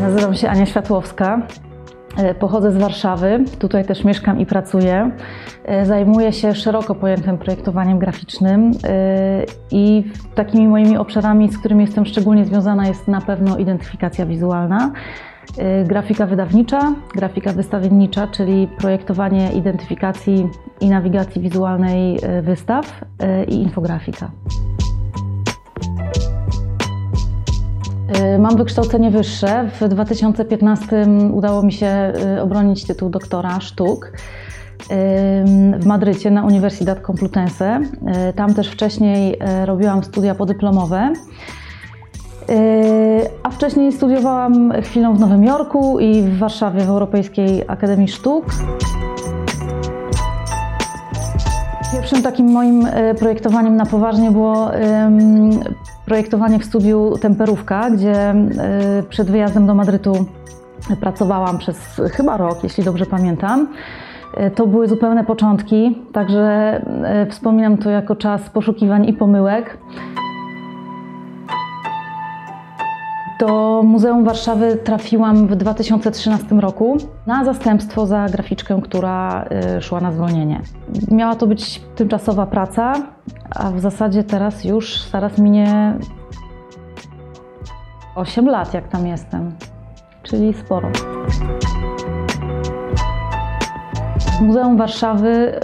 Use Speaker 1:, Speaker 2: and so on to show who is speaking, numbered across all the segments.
Speaker 1: Nazywam się Ania Światłowska. E, Pochodzę z Warszawy, tutaj też mieszkam i pracuję. E, Zajmuję się szeroko pojętym projektowaniem graficznym e, i takimi moimi obszarami, z którymi jestem szczególnie związana, jest na pewno identyfikacja wizualna, grafika wydawnicza, grafika wystawiennicza, czyli projektowanie identyfikacji i nawigacji wizualnej wystaw i infografika. Mam wykształcenie wyższe. W 2015 udało mi się y, obronić tytuł doktora sztuk ym, w Madrycie na Universidad Complutense. Y, Tam też wcześniej y, robiłam studia podyplomowe. Y, A wcześniej studiowałam chwilę w Nowym Jorku i w Warszawie w Europejskiej Akademii Sztuk. Pierwszym takim moim projektowaniem na poważnie było projektowanie w studiu Temperówka, gdzie e, przed wyjazdem do Madrytu pracowałam przez chyba rok, jeśli dobrze pamiętam. E, To były zupełne początki, także e, wspominam to jako czas poszukiwań i pomyłek. Do Muzeum Warszawy trafiłam w 2013 roku na zastępstwo za graficzkę, która y, szła na zwolnienie. Miała to być tymczasowa praca, a w zasadzie teraz już zaraz minie 8 lat, jak tam jestem, czyli sporo. Muzeum Warszawy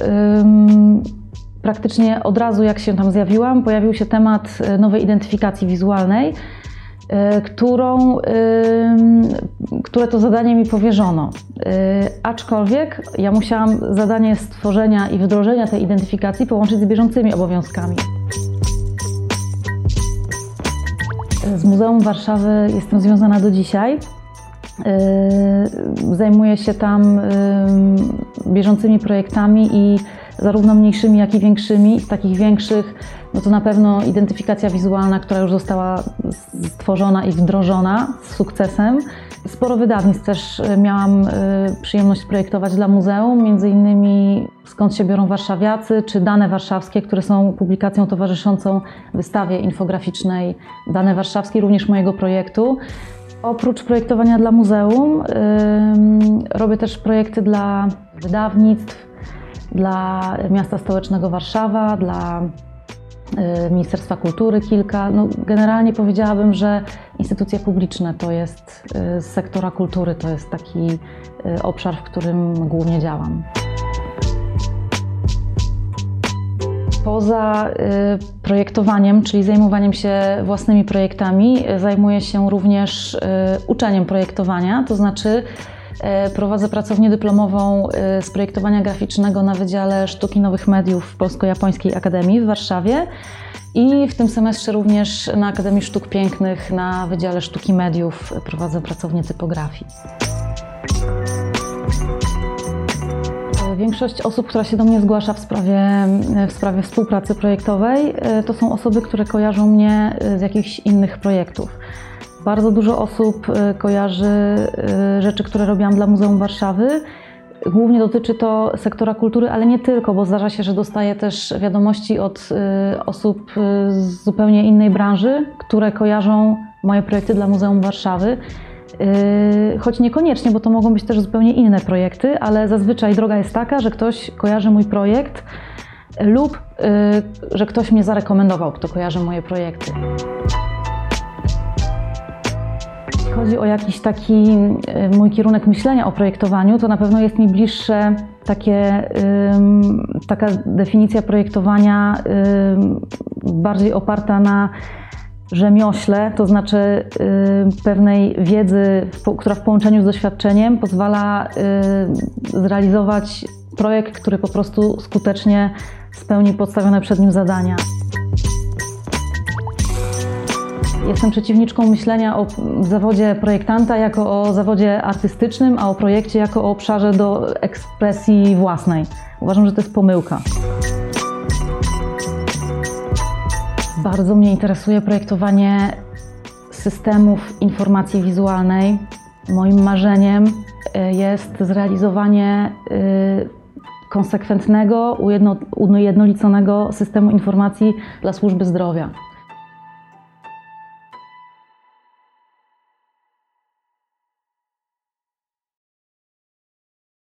Speaker 1: praktycznie od razu, jak się tam zjawiłam, pojawił się temat y, nowej identyfikacji wizualnej, którą, ym, które to zadanie mi powierzono. Y, Aczkolwiek ja musiałam zadanie stworzenia i wdrożenia tej identyfikacji połączyć z bieżącymi obowiązkami. Z Muzeum Warszawy jestem związana do dzisiaj. Zajmuję się tam bieżącymi projektami i zarówno mniejszymi, jak i większymi. Z takich większych, no to na pewno identyfikacja wizualna, która już została stworzona i wdrożona z sukcesem. Sporo wydawnictw też yy, miałam yy, przyjemność projektować dla muzeum, między innymi Skąd się biorą warszawiacy, czy Dane Warszawskie, które są publikacją towarzyszącą wystawie infograficznej Dane Warszawskie, również mojego projektu. Oprócz projektowania dla muzeum, ym, robię też projekty dla wydawnictw, dla miasta stołecznego Warszawa, dla y, Ministerstwa Kultury kilka. No, generalnie powiedziałabym, że instytucje publiczne to jest y, z sektora kultury, to jest taki y, obszar, w którym głównie działam. Poza projektowaniem, czyli zajmowaniem się własnymi projektami, zajmuję się również uczeniem projektowania, to znaczy prowadzę pracownię dyplomową y, z projektowania graficznego na Wydziale Sztuki Nowych Mediów w Polsko-Japońskiej Akademii w Warszawie i w tym semestrze również na Akademii Sztuk Pięknych na Wydziale Sztuki Mediów prowadzę pracownię typografii. Większość osób, która się do mnie zgłasza w sprawie, w sprawie współpracy projektowej, e, to są osoby, które kojarzą mnie e, z jakichś innych projektów. Bardzo dużo osób e, kojarzy e, rzeczy, które robiłam dla Muzeum Warszawy. Głównie dotyczy to sektora kultury, ale nie tylko, bo zdarza się, że dostaję też wiadomości od e, osób z zupełnie innej branży, które kojarzą moje projekty dla Muzeum Warszawy. Choć niekoniecznie, bo to mogą być też zupełnie inne projekty, ale zazwyczaj droga jest taka, że ktoś kojarzy mój projekt lub że ktoś mnie zarekomendował, kto kojarzy moje projekty. Jeśli chodzi o jakiś taki yy, mój kierunek myślenia o projektowaniu, to na pewno jest mi bliższe takie, taka definicja projektowania bardziej oparta na rzemiośle, to znaczy y, pewnej wiedzy, która w połączeniu z doświadczeniem pozwala y, zrealizować projekt, który po prostu skutecznie spełni podstawione przed nim zadania. Jestem przeciwniczką myślenia o zawodzie projektanta jako o zawodzie artystycznym, a o projekcie jako o obszarze do ekspresji własnej. Uważam, że to jest pomyłka. Bardzo mnie interesuje projektowanie systemów informacji wizualnej. Moim marzeniem y, jest zrealizowanie y, konsekwentnego, ujedno- ujednoliconego systemu informacji dla służby zdrowia.